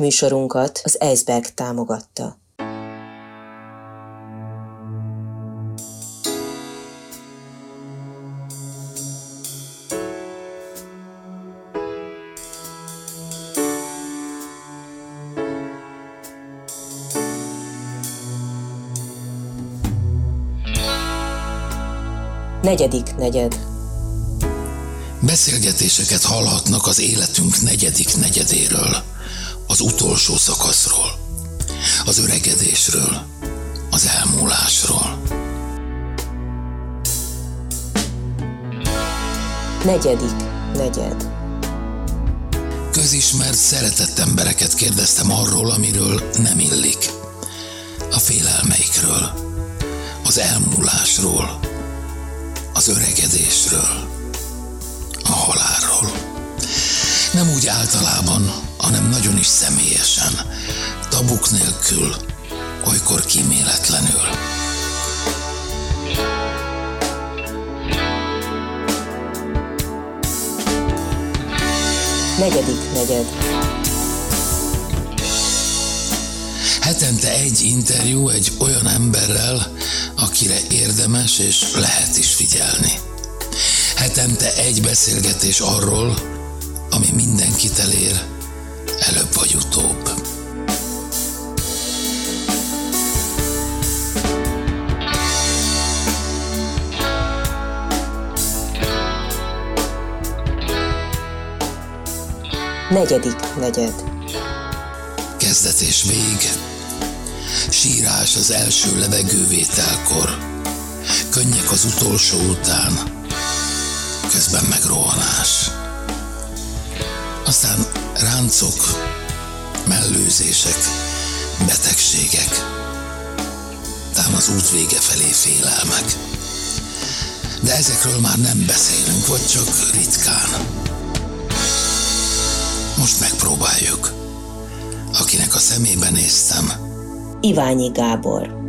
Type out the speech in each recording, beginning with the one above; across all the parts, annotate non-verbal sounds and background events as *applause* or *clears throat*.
Műsorunkat az Eisberg támogatta. Negyedik negyed. Beszélgetéseket hallhatnak az életünk negyedik negyedéről, az utolsó szakaszról, az öregedésről, az elmúlásról. Negyedik negyed. Közismert, szeretett embereket kérdeztem arról, amiről nem illik. A félelmeikről, az elmúlásról, az öregedésről, a halálról. Nem úgy általában, hanem nagyon is személyesen, tabuk nélkül, olykor kíméletlenül. Negyedik negyed. Hetente egy interjú egy olyan emberrel, akire érdemes és lehet is figyelni. Hetente egy beszélgetés arról, ami mindenkit elér, vagy utóbb. Negyedik negyed. Kezdet és vég, sírás az első levegővételkor, könnyek az utolsó után, közben meg rohanás. Aztán ráncok, mellőzések, betegségek, tám az út vége felé félelmek. De ezekről már nem beszélünk, vagy csak ritkán. Most megpróbáljuk. Akinek a szemébe néztem, Iványi Gábor.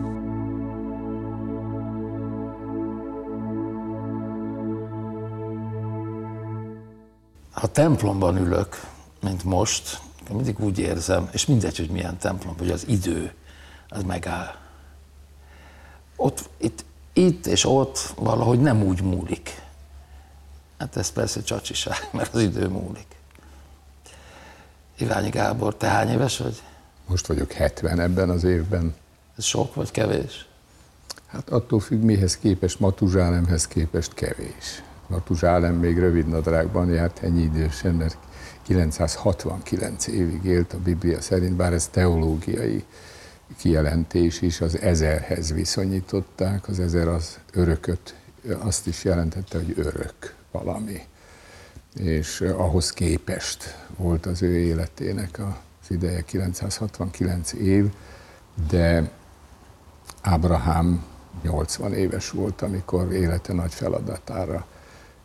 Ha templomban ülök, mint most, mindig úgy érzem, és mindegy, hogy milyen templom, hogy az idő, az megáll. Ott, itt, itt és ott valahogy nem úgy múlik. Hát ez persze csacsiság, *laughs* mert az idő múlik. Iványi Gábor, te hány éves vagy? Most vagyok 70 ebben az évben. Ez sok vagy kevés? Hát attól függ, mihez képest, Matuzsálemhez képest kevés. Matuzsálem még rövid nadrágban járt ennyi idősen, mert 969 évig élt a Biblia szerint, bár ez teológiai kijelentés is, az ezerhez viszonyították, az ezer az örököt, azt is jelentette, hogy örök valami. És ahhoz képest volt az ő életének az ideje 969 év, de Ábrahám 80 éves volt, amikor élete nagy feladatára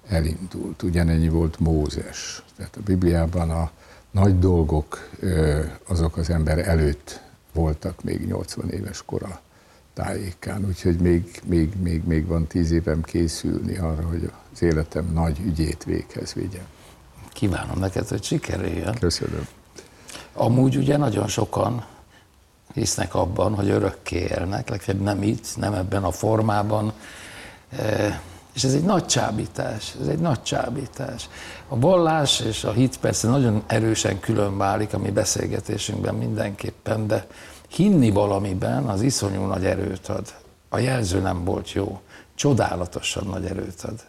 elindult. Ugyanennyi volt Mózes. Tehát a Bibliában a nagy dolgok azok az ember előtt voltak még 80 éves kora tájékán, úgyhogy még, még, még, még van tíz évem készülni arra, hogy az életem nagy ügyét véghez vigyem. Kívánom neked, hogy sikerüljön. Köszönöm. Amúgy ugye nagyon sokan hisznek abban, hogy örökké élnek, legfeljebb nem itt, nem ebben a formában, és ez egy nagy csábítás, ez egy nagy csábítás. A vallás és a hit persze nagyon erősen külön válik a mi beszélgetésünkben mindenképpen, de hinni valamiben az iszonyú nagy erőt ad. A jelző nem volt jó, csodálatosan nagy erőt ad.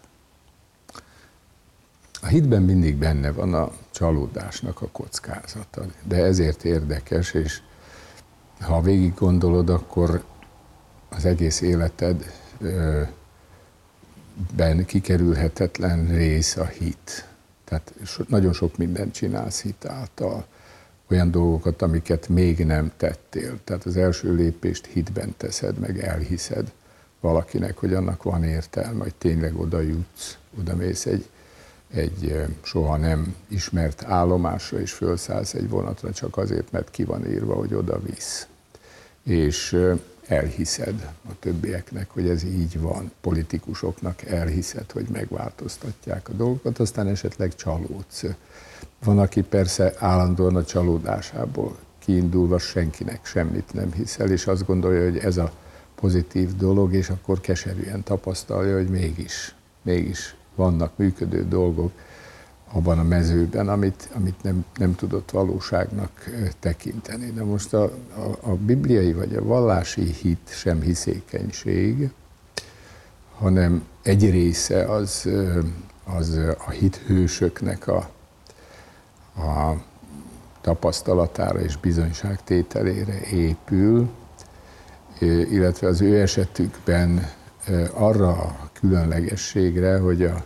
A hitben mindig benne van a csalódásnak a kockázata, de ezért érdekes, és ha végig gondolod, akkor az egész életed ben kikerülhetetlen rész a hit. Tehát nagyon sok mindent csinálsz hit által, olyan dolgokat, amiket még nem tettél. Tehát az első lépést hitben teszed, meg elhiszed valakinek, hogy annak van értelme, hogy tényleg oda jutsz, oda mész egy, egy soha nem ismert állomásra, és felszállsz egy vonatra csak azért, mert ki van írva, hogy oda visz. És elhiszed a többieknek, hogy ez így van, politikusoknak elhiszed, hogy megváltoztatják a dolgokat, aztán esetleg csalódsz. Van, aki persze állandóan a csalódásából kiindulva senkinek semmit nem hiszel, és azt gondolja, hogy ez a pozitív dolog, és akkor keserűen tapasztalja, hogy mégis, mégis vannak működő dolgok abban a mezőben, amit, amit nem, nem tudott valóságnak tekinteni. De most a, a, a bibliai vagy a vallási hit sem hiszékenység, hanem egy része az, az a hithősöknek a, a tapasztalatára és bizonyságtételére épül, illetve az ő esetükben arra a különlegességre, hogy a,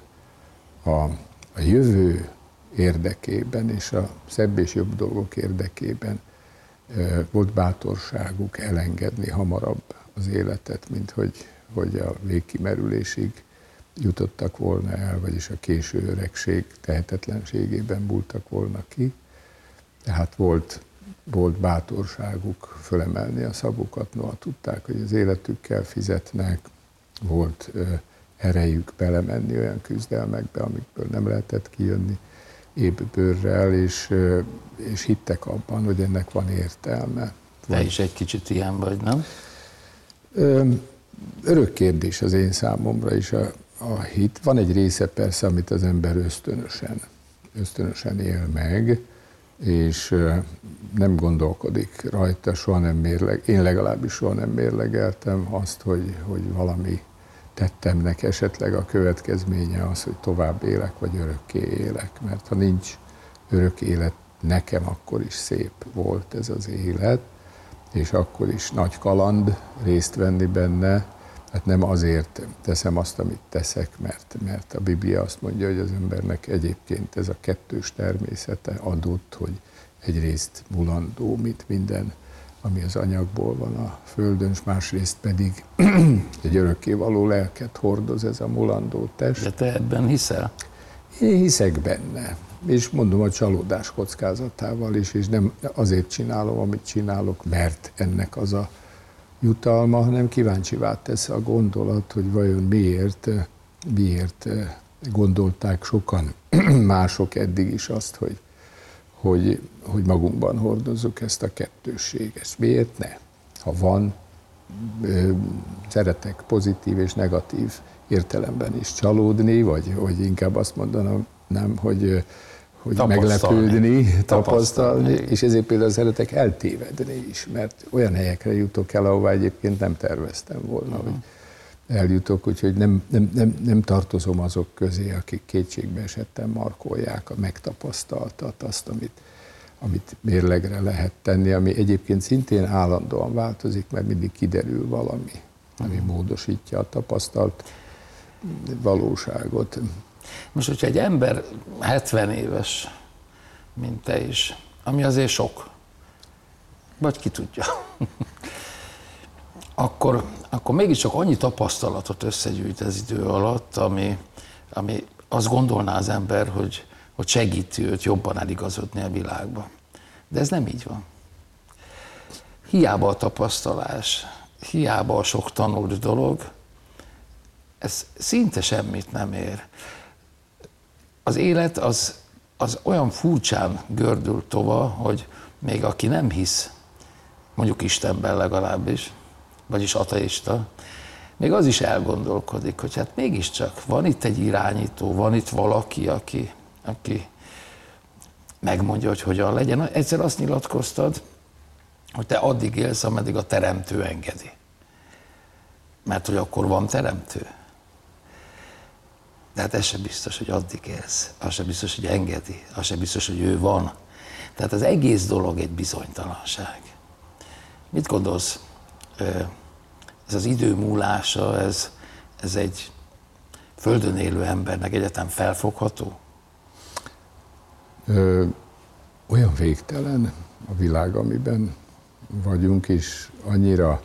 a, a jövő érdekében és a szebb és jobb dolgok érdekében volt bátorságuk elengedni hamarabb az életet, mint hogy, hogy a végkimerülésig jutottak volna el, vagyis a késő öregség tehetetlenségében bultak volna ki. Tehát volt, volt bátorságuk fölemelni a szavukat, noha tudták, hogy az életükkel fizetnek, volt ö, erejük belemenni olyan küzdelmekbe, amikből nem lehetett kijönni épp bőrrel, és, és hittek abban, hogy ennek van értelme. Te is egy kicsit ilyen vagy, nem? Örök kérdés az én számomra is a, a hit. Van egy része persze, amit az ember ösztönösen, ösztönösen él meg, és nem gondolkodik rajta, soha nem mérleg, én legalábbis soha nem mérlegeltem azt, hogy, hogy valami tettemnek esetleg a következménye az, hogy tovább élek, vagy örökké élek. Mert ha nincs örök élet, nekem akkor is szép volt ez az élet, és akkor is nagy kaland részt venni benne, Hát nem azért teszem azt, amit teszek, mert, mert a Biblia azt mondja, hogy az embernek egyébként ez a kettős természete adott, hogy egyrészt mulandó, mint minden, ami az anyagból van a földön, és másrészt pedig *clears throat* egy örökké való lelket hordoz ez a mulandó test. De te ebben hiszel? Én hiszek benne, és mondom a csalódás kockázatával is, és nem azért csinálom, amit csinálok, mert ennek az a jutalma, hanem kíváncsi tesz a gondolat, hogy vajon miért, miért gondolták sokan *clears throat* mások eddig is azt, hogy, hogy, hogy magunkban hordozzuk ezt a kettősséget. Miért ne? Ha van, szeretek pozitív és negatív értelemben is csalódni, vagy hogy inkább azt mondanám, nem, hogy hogy tapasztalni. meglepődni, tapasztalni, tapasztalni, és ezért például szeretek eltévedni is, mert olyan helyekre jutok el, ahová egyébként nem terveztem volna, uh-huh. hogy eljutok, úgyhogy nem, nem, nem, nem tartozom azok közé, akik kétségbe esetten markolják a megtapasztaltat, azt, amit, amit mérlegre lehet tenni, ami egyébként szintén állandóan változik, mert mindig kiderül valami, ami uh-huh. módosítja a tapasztalt valóságot. Most, hogyha egy ember 70 éves, mint te is, ami azért sok, vagy ki tudja, *laughs* akkor, akkor mégiscsak annyi tapasztalatot összegyűjt az idő alatt, ami, ami azt gondolná az ember, hogy, hogy segíti őt jobban eligazodni a világba. De ez nem így van. Hiába a tapasztalás, hiába a sok tanult dolog, ez szinte semmit nem ér az élet az, az olyan furcsán gördül tova, hogy még aki nem hisz, mondjuk Istenben legalábbis, vagyis ateista, még az is elgondolkodik, hogy hát mégiscsak van itt egy irányító, van itt valaki, aki, aki megmondja, hogy hogyan legyen. Egyszer azt nyilatkoztad, hogy te addig élsz, ameddig a teremtő engedi. Mert hogy akkor van teremtő. De hát ez sem biztos, hogy addig élsz. Az sem biztos, hogy engedi. Az sem biztos, hogy ő van. Tehát az egész dolog egy bizonytalanság. Mit gondolsz? Ez az idő múlása, ez, ez egy földön élő embernek egyetem felfogható? Ö, olyan végtelen a világ, amiben vagyunk, és annyira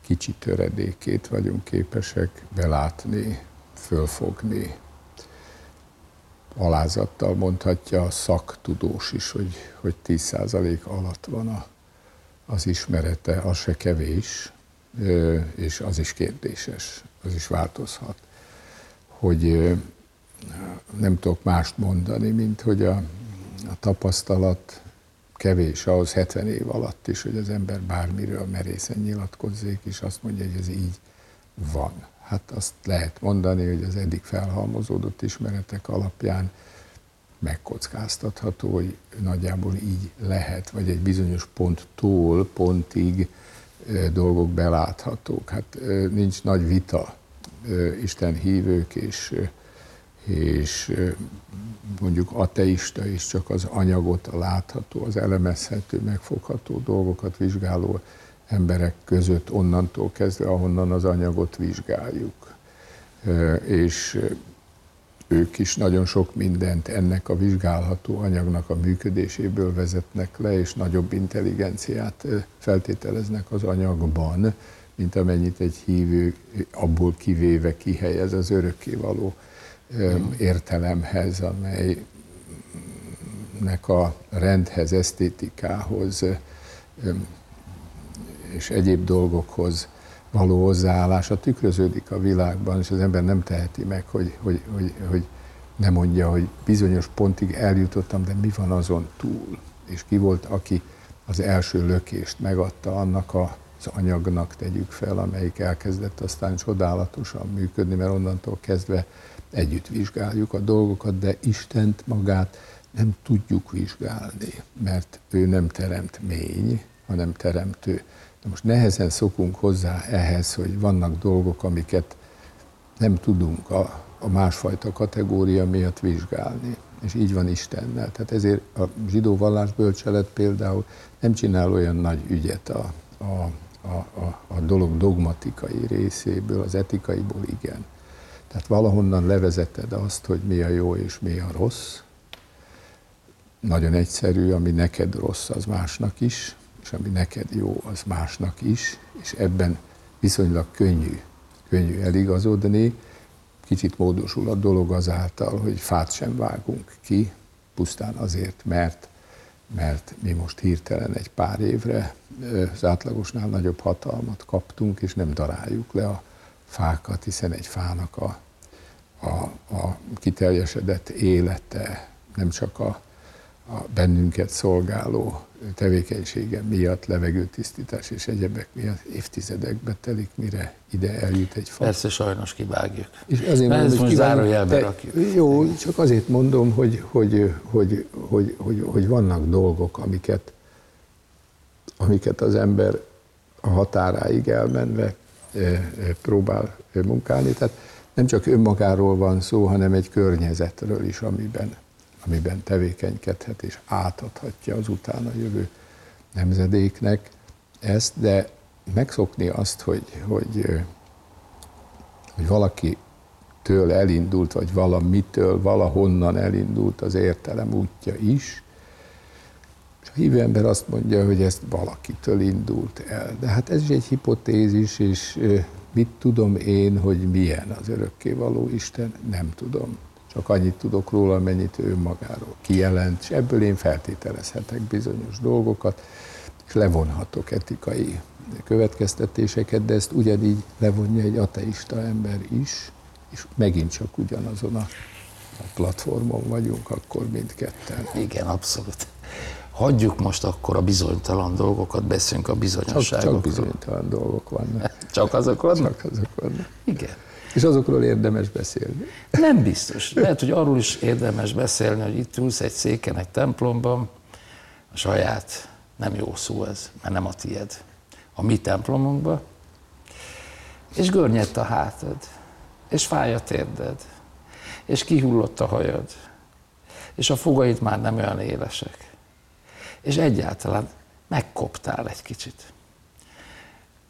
kicsi töredékét vagyunk képesek belátni fölfogni. Alázattal mondhatja a szaktudós is, hogy, hogy 10% alatt van a, az ismerete, az se kevés. és az is kérdéses, az is változhat, hogy nem tudok mást mondani, mint hogy a, a tapasztalat kevés ahhoz 70 év alatt is, hogy az ember bármiről merészen nyilatkozzék, és azt mondja, hogy ez így van. Hát azt lehet mondani, hogy az eddig felhalmozódott ismeretek alapján megkockáztatható, hogy nagyjából így lehet, vagy egy bizonyos ponttól pontig dolgok beláthatók. Hát nincs nagy vita Isten hívők és, és mondjuk ateista is csak az anyagot, a látható, az elemezhető, megfogható dolgokat vizsgáló emberek között onnantól kezdve, ahonnan az anyagot vizsgáljuk. És ők is nagyon sok mindent ennek a vizsgálható anyagnak a működéséből vezetnek le, és nagyobb intelligenciát feltételeznek az anyagban, mint amennyit egy hívő abból kivéve kihelyez az örökkévaló értelemhez, amelynek a rendhez, esztétikához és egyéb dolgokhoz való hozzáállása tükröződik a világban, és az ember nem teheti meg, hogy, hogy, hogy, hogy ne mondja, hogy bizonyos pontig eljutottam, de mi van azon túl? És ki volt, aki az első lökést megadta annak az anyagnak, tegyük fel, amelyik elkezdett aztán csodálatosan működni, mert onnantól kezdve együtt vizsgáljuk a dolgokat, de Istent magát nem tudjuk vizsgálni, mert ő nem teremtmény, hanem teremtő. De most nehezen szokunk hozzá ehhez, hogy vannak dolgok, amiket nem tudunk a, a másfajta kategória miatt vizsgálni. És így van Istennel. Tehát ezért a zsidó vallásbölcselet például nem csinál olyan nagy ügyet a, a, a, a, a dolog dogmatikai részéből, az etikaiból igen. Tehát valahonnan levezeted azt, hogy mi a jó és mi a rossz. Nagyon egyszerű, ami neked rossz, az másnak is és ami neked jó, az másnak is, és ebben viszonylag könnyű, könnyű eligazodni. Kicsit módosul a dolog azáltal, hogy fát sem vágunk ki, pusztán azért, mert, mert mi most hirtelen egy pár évre az átlagosnál nagyobb hatalmat kaptunk, és nem daráljuk le a fákat, hiszen egy fának a, a, a kiteljesedett élete nem csak a, a bennünket szolgáló tevékenysége miatt, levegőtisztítás és egyebek miatt évtizedekbe telik, mire ide eljut egy fa. Persze sajnos kivágjuk. És azért mondom, hogy zárójelbe rakjuk. Jó, csak azért mondom, hogy, hogy, hogy, hogy, hogy, hogy vannak dolgok, amiket, amiket az ember a határáig elmenve próbál munkálni. Tehát nem csak önmagáról van szó, hanem egy környezetről is, amiben amiben tevékenykedhet és átadhatja az utána jövő nemzedéknek ezt, de megszokni azt, hogy, hogy, hogy valaki től elindult, vagy valamitől, valahonnan elindult az értelem útja is, és a hívő ember azt mondja, hogy ezt valakitől indult el. De hát ez is egy hipotézis, és mit tudom én, hogy milyen az örökkévaló Isten, nem tudom. Csak annyit tudok róla, mennyit ő magáról kijelent, és ebből én feltételezhetek bizonyos dolgokat, és levonhatok etikai következtetéseket, de ezt ugyanígy levonja egy ateista ember is, és megint csak ugyanazon a, platformon vagyunk akkor mindketten. Igen, abszolút. Hagyjuk most akkor a bizonytalan dolgokat, beszéljünk a bizonyosságokról. Csak, csak bizonytalan dolgok vannak. *laughs* Csak azok vannak? Csak azok vannak. Igen. És azokról érdemes beszélni. Nem biztos. Lehet, hogy arról is érdemes beszélni, hogy itt ülsz egy széken, egy templomban, a saját, nem jó szó ez, mert nem a tied, a mi templomunkban, és görnyedt a hátad, és fáj a térded, és kihullott a hajad, és a fogaid már nem olyan élesek, és egyáltalán megkoptál egy kicsit.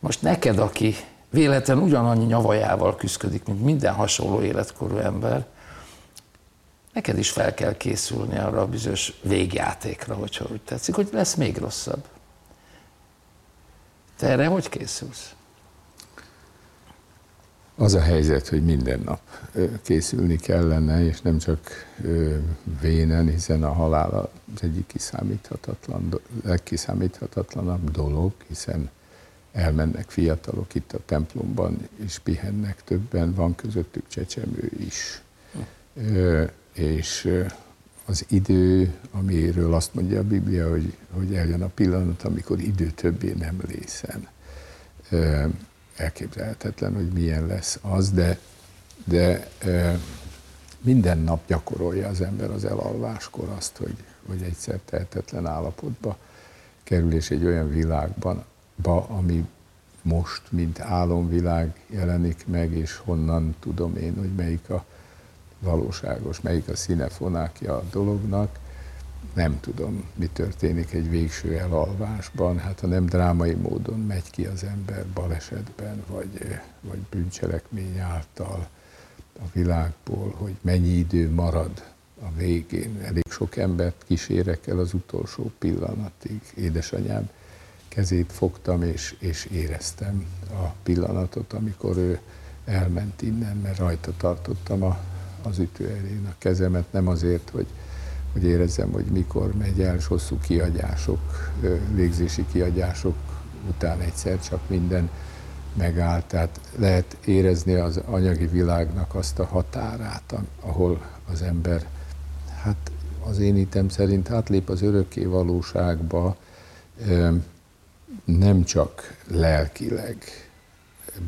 Most neked, aki véletlen ugyanannyi nyavajával küzdik, mint minden hasonló életkorú ember, neked is fel kell készülni arra a bizonyos végjátékra, hogyha úgy tetszik, hogy lesz még rosszabb. Te erre hogy készülsz? Az a helyzet, hogy minden nap készülni kellene, és nem csak vénen, hiszen a halál az egyik kiszámíthatatlan, legkiszámíthatatlanabb dolog, hiszen elmennek fiatalok itt a templomban, és pihennek többen, van közöttük csecsemő is. Ö, és az idő, amiről azt mondja a Biblia, hogy, hogy eljön a pillanat, amikor idő többé nem lészen. Ö, elképzelhetetlen, hogy milyen lesz az, de, de ö, minden nap gyakorolja az ember az elalváskor azt, hogy, hogy egyszer tehetetlen állapotba kerül, és egy olyan világban, ba, ami most, mint álomvilág jelenik meg, és honnan tudom én, hogy melyik a valóságos, melyik a színefonákja a dolognak. Nem tudom, mi történik egy végső elalvásban, hát ha nem drámai módon megy ki az ember balesetben, vagy, vagy bűncselekmény által a világból, hogy mennyi idő marad a végén. Elég sok embert kísérek el az utolsó pillanatig. Édesanyám kezét fogtam, és, és éreztem a pillanatot, amikor ő elment innen, mert rajta tartottam a, az ütőerén a kezemet, nem azért, hogy, hogy érezzem, hogy mikor megy el, és hosszú kiagyások, légzési kiagyások után egyszer csak minden megállt. Tehát lehet érezni az anyagi világnak azt a határát, ahol az ember, hát az én hitem szerint átlép az örökké valóságba, nem csak lelkileg,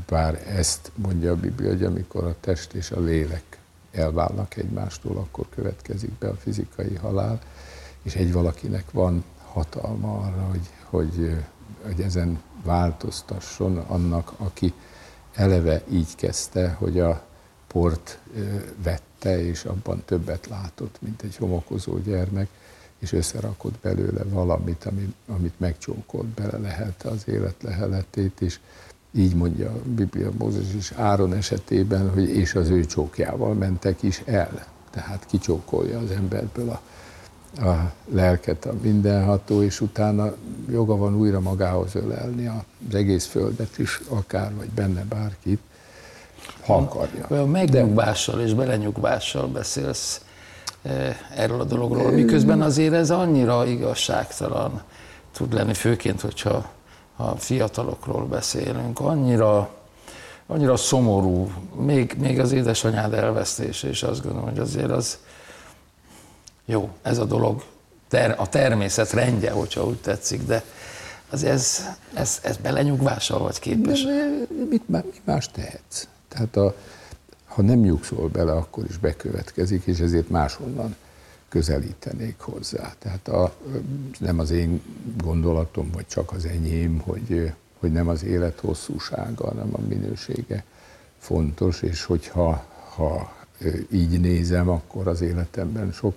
bár ezt mondja a Biblia, hogy amikor a test és a lélek elválnak egymástól, akkor következik be a fizikai halál, és egy valakinek van hatalma arra, hogy, hogy, hogy ezen változtasson annak, aki eleve így kezdte, hogy a port vette, és abban többet látott, mint egy homokozó gyermek, és összerakott belőle valamit, amit, amit megcsókolt, bele lehelte az élet leheletét, és így mondja a Biblia Mózes is Áron esetében, hogy és az ő csókjával mentek is el. Tehát kicsókolja az emberből a, a lelket a mindenható, és utána joga van újra magához ölelni az egész földet is, akár, vagy benne bárkit, ha akarja. Olyan megnyugvással és belenyugvással beszélsz erről a dologról, miközben azért ez annyira igazságtalan tud lenni, főként, hogyha ha fiatalokról beszélünk, annyira, annyira szomorú, még, még az édesanyád elvesztése, és azt gondolom, hogy azért az jó, ez a dolog ter, a természet rendje, hogyha úgy tetszik, de az ez, ez, ez belenyugvással vagy képes? De, mit, mit más tehetsz? Tehát a, ha nem nyugszol bele, akkor is bekövetkezik, és ezért máshonnan közelítenék hozzá. Tehát a, nem az én gondolatom, vagy csak az enyém, hogy, hogy nem az élet hosszúsága, hanem a minősége fontos, és hogyha ha így nézem, akkor az életemben sok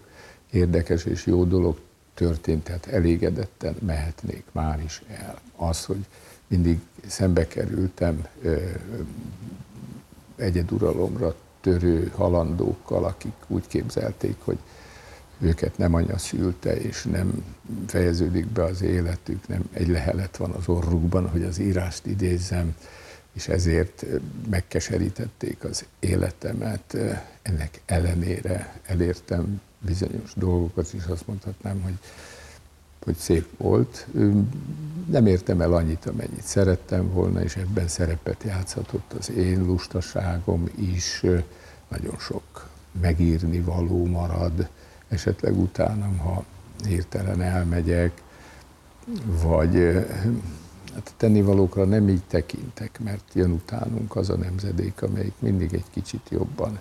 érdekes és jó dolog történt, tehát elégedetten mehetnék már is el. Az, hogy mindig szembe kerültem egyeduralomra törő halandókkal, akik úgy képzelték, hogy őket nem anya szülte, és nem fejeződik be az életük, nem egy lehelet van az orrukban, hogy az írást idézzem, és ezért megkeserítették az életemet. Ennek ellenére elértem bizonyos dolgokat, és azt mondhatnám, hogy hogy szép volt. Nem értem el annyit, amennyit szerettem volna, és ebben szerepet játszhatott az én lustaságom is. Nagyon sok megírni való marad, esetleg utánam, ha hirtelen elmegyek, vagy hát tennivalókra nem így tekintek, mert jön utánunk az a nemzedék, amelyik mindig egy kicsit jobban,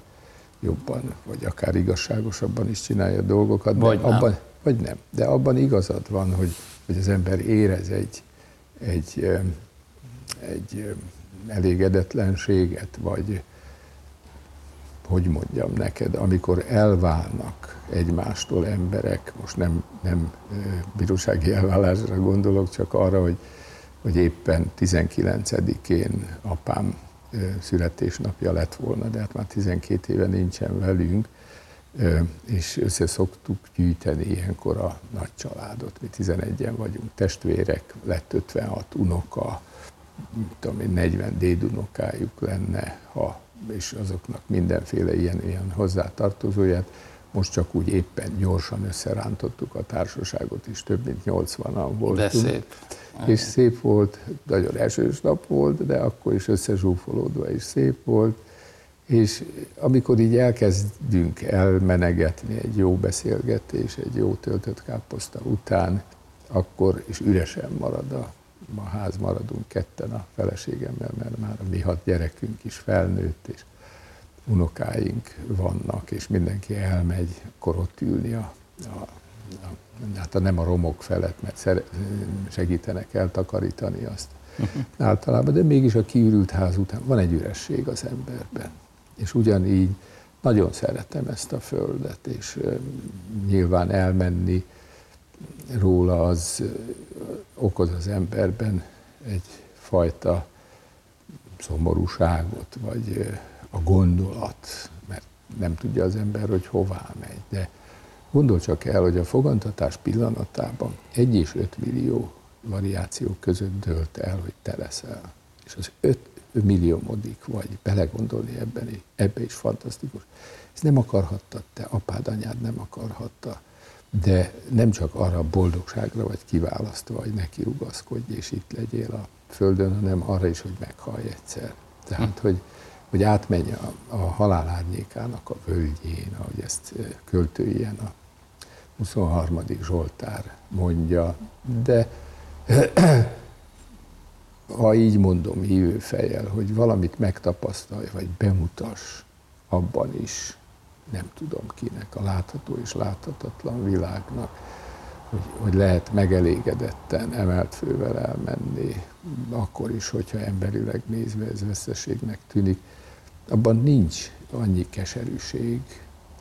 jobban, vagy akár igazságosabban is csinálja a dolgokat, vagy de abban, vagy nem. De abban igazad van, hogy, hogy az ember érez egy, egy, egy elégedetlenséget, vagy hogy mondjam neked, amikor elválnak egymástól emberek, most nem, nem bírósági elvállásra gondolok, csak arra, hogy, hogy éppen 19-én apám születésnapja lett volna, de hát már 12 éve nincsen velünk, és össze szoktuk gyűjteni ilyenkor a nagy családot. Mi 11-en vagyunk testvérek, lett 56 unoka, tudom én, 40 dédunokájuk lenne, ha, és azoknak mindenféle ilyen, ilyen hozzátartozóját. Most csak úgy éppen gyorsan összerántottuk a társaságot is, több mint 80-an voltunk. De szép. És szép volt, nagyon esős nap volt, de akkor is összezsúfolódva is szép volt. És amikor így elkezdünk elmenegetni egy jó beszélgetés, egy jó töltött káposzta után, akkor is üresen marad a, a ház, maradunk ketten a feleségemmel, mert már a mi hat gyerekünk is felnőtt, és unokáink vannak, és mindenki elmegy, akkor ott ülni a, a, a hát a nem a romok felett, mert segítenek eltakarítani azt *laughs* általában, de mégis a kiürült ház után van egy üresség az emberben. És ugyanígy nagyon szeretem ezt a földet, és nyilván elmenni róla az okoz az emberben egyfajta szomorúságot, vagy a gondolat, mert nem tudja az ember, hogy hová megy. De gondol csak el, hogy a fogantatás pillanatában egy és öt millió variáció között dölt el, hogy te leszel. És az öt milliómodik vagy, belegondolni ebben, ebbe is fantasztikus. Ezt nem akarhattad te, apád, anyád nem akarhatta, de nem csak arra a boldogságra vagy kiválasztva, hogy neki rugaszkodj és itt legyél a földön, hanem arra is, hogy meghalj egyszer. Tehát, hogy, hogy átmenj a, a halál árnyékának a völgyén, ahogy ezt költő ilyen a 23. Zsoltár mondja, de *clears throat* ha így mondom hívő fejjel, hogy valamit megtapasztalj, vagy bemutass abban is, nem tudom kinek, a látható és láthatatlan világnak, hogy, hogy lehet megelégedetten, emelt fővel elmenni, akkor is, hogyha emberileg nézve ez veszteségnek tűnik, abban nincs annyi keserűség,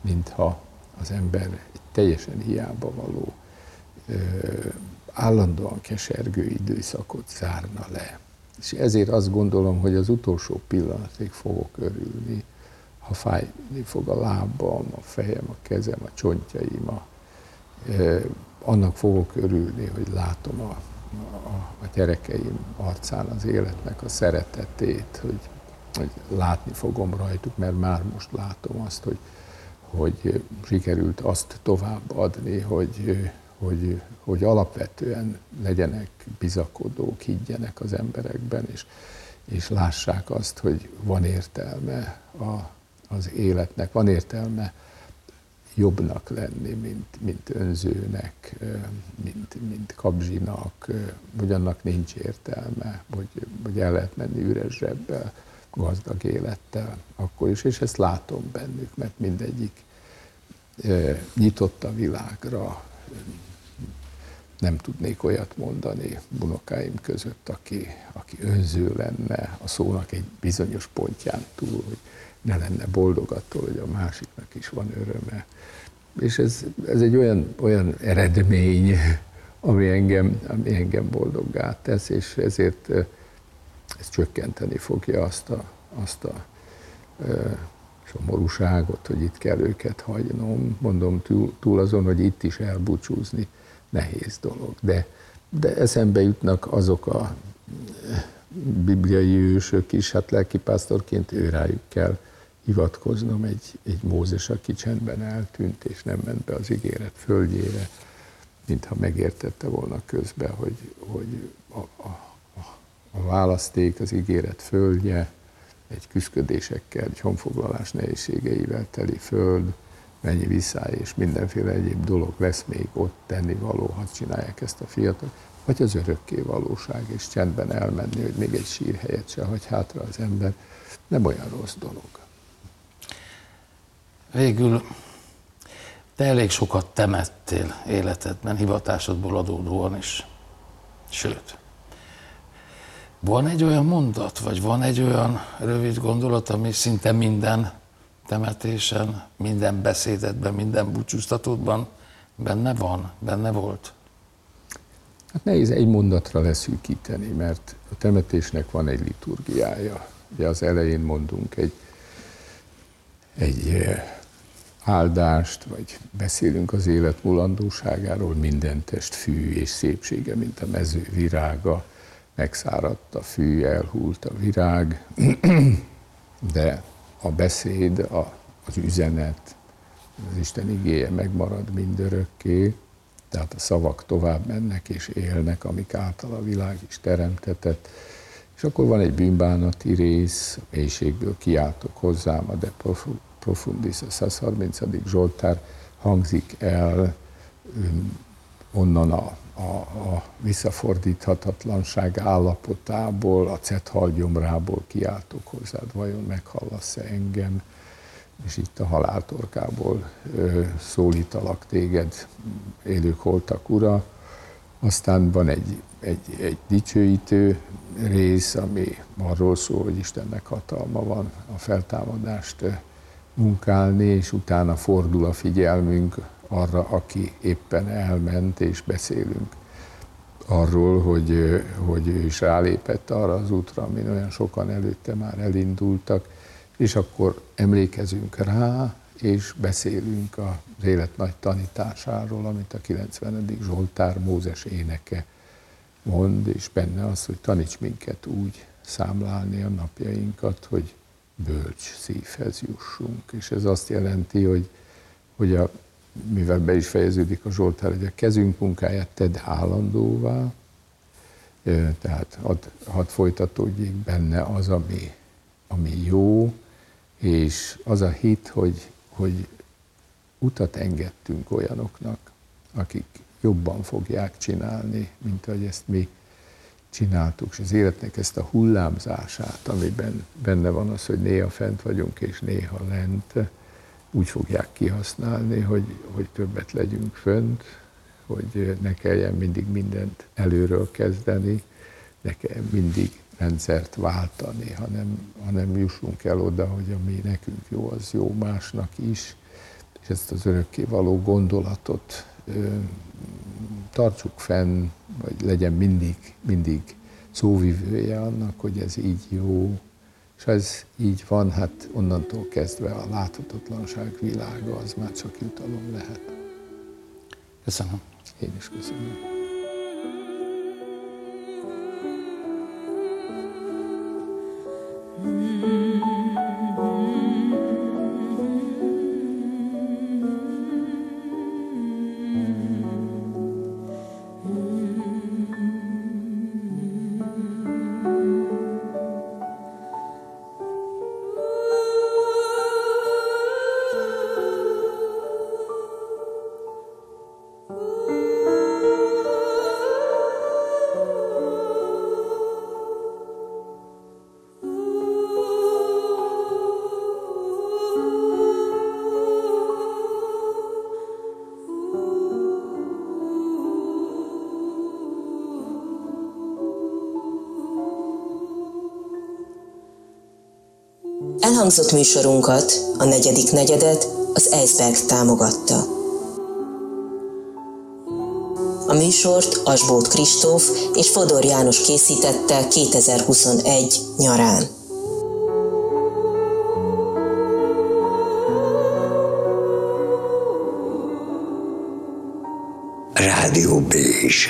mintha az ember egy teljesen hiába való állandóan kesergő időszakot zárna le. És ezért azt gondolom, hogy az utolsó pillanatig fogok örülni, ha fájni fog a lábam, a fejem, a kezem, a csontjaim, a, annak fogok örülni, hogy látom a, a, a gyerekeim arcán az életnek a szeretetét, hogy, hogy látni fogom rajtuk, mert már most látom azt, hogy, hogy sikerült azt továbbadni, hogy, hogy, hogy alapvetően legyenek bizakodók, higgyenek az emberekben, és, és lássák azt, hogy van értelme a, az életnek, van értelme jobbnak lenni, mint, mint önzőnek, mint, mint kabzsinak, vagy annak nincs értelme, hogy, hogy el lehet menni üres zsebbel, gazdag élettel akkor is, és ezt látom bennük, mert mindegyik nyitott a világra, nem tudnék olyat mondani unokáim között, aki, aki önző lenne a szónak egy bizonyos pontján túl, hogy ne lenne boldog attól, hogy a másiknak is van öröme. És ez, ez egy olyan, olyan eredmény, ami engem, ami engem boldoggá tesz, és ezért ez csökkenteni fogja azt a, azt a szomorúságot, hogy itt kell őket hagynom. Mondom túl, túl azon, hogy itt is elbúcsúzni nehéz dolog. De, de eszembe jutnak azok a bibliai ősök is, hát lelkipásztorként ő rájuk kell hivatkoznom, egy, egy Mózes, aki csendben eltűnt, és nem ment be az ígéret földjére, mintha megértette volna közben, hogy, hogy a, a, a választék, az ígéret földje, egy küzdködésekkel, egy honfoglalás nehézségeivel teli föld, mennyi visszáj és mindenféle egyéb dolog lesz még ott tenni való, ha csinálják ezt a fiatal, vagy az örökké valóság, és csendben elmenni, hogy még egy sírhelyet se hagy hátra az ember, nem olyan rossz dolog. Végül te elég sokat temettél életedben, hivatásodból adódóan is. Sőt, van egy olyan mondat, vagy van egy olyan rövid gondolat, ami szinte minden temetésen, minden beszédetben, minden búcsúztatódban benne van, benne volt? Hát nehéz egy mondatra leszűkíteni, mert a temetésnek van egy liturgiája. Ugye az elején mondunk egy, egy eh, áldást, vagy beszélünk az élet mulandóságáról, minden test fű és szépsége, mint a mező virága, megszáradt a fű, elhult a virág, *clears throat* de a beszéd, a, az üzenet, az Isten igéje megmarad mindörökké. tehát a szavak tovább mennek és élnek, amik által a világ is teremtetett. És akkor van egy bűnbánati rész, a mélységből kiáltok hozzám, a de profundis, a 130. Zsoltár hangzik el onnan a, a, a visszafordíthatatlanság állapotából, a cethalgyomrából kiáltok hozzád, vajon meghallasz-e engem, és itt a haláltorkából ö, szólítalak téged, élők holtak ura. Aztán van egy, egy, egy dicsőítő rész, ami arról szól, hogy Istennek hatalma van a feltámadást munkálni, és utána fordul a figyelmünk arra, aki éppen elment, és beszélünk arról, hogy, hogy ő is rálépett arra az útra, amin olyan sokan előtte már elindultak, és akkor emlékezünk rá, és beszélünk az élet nagy tanításáról, amit a 90. Zsoltár Mózes éneke mond, és benne az, hogy taníts minket úgy számlálni a napjainkat, hogy bölcs szívhez jussunk. És ez azt jelenti, hogy, hogy a, mivel be is fejeződik a Zsoltár, hogy a kezünk munkáját tedd állandóvá, tehát hadd had folytatódjék benne az, ami, ami jó, és az a hit, hogy, hogy utat engedtünk olyanoknak, akik jobban fogják csinálni, mint ahogy ezt mi csináltuk, és az életnek ezt a hullámzását, amiben benne van az, hogy néha fent vagyunk, és néha lent, úgy fogják kihasználni, hogy, hogy többet legyünk fönt, hogy ne kelljen mindig mindent előről kezdeni, ne kelljen mindig rendszert váltani, hanem, hanem jussunk el oda, hogy ami nekünk jó, az jó másnak is, és ezt az örökkévaló gondolatot ö, tartsuk fenn, vagy legyen mindig, mindig szóvivője annak, hogy ez így jó, és ez így van, hát onnantól kezdve a láthatatlanság világa az már csak jutalom lehet. Köszönöm. Én is köszönöm. Elhangzott műsorunkat, a negyedik negyedet az Eisberg támogatta. A műsort Asbót Kristóf és Fodor János készítette 2021 nyarán. Rádió Bézs.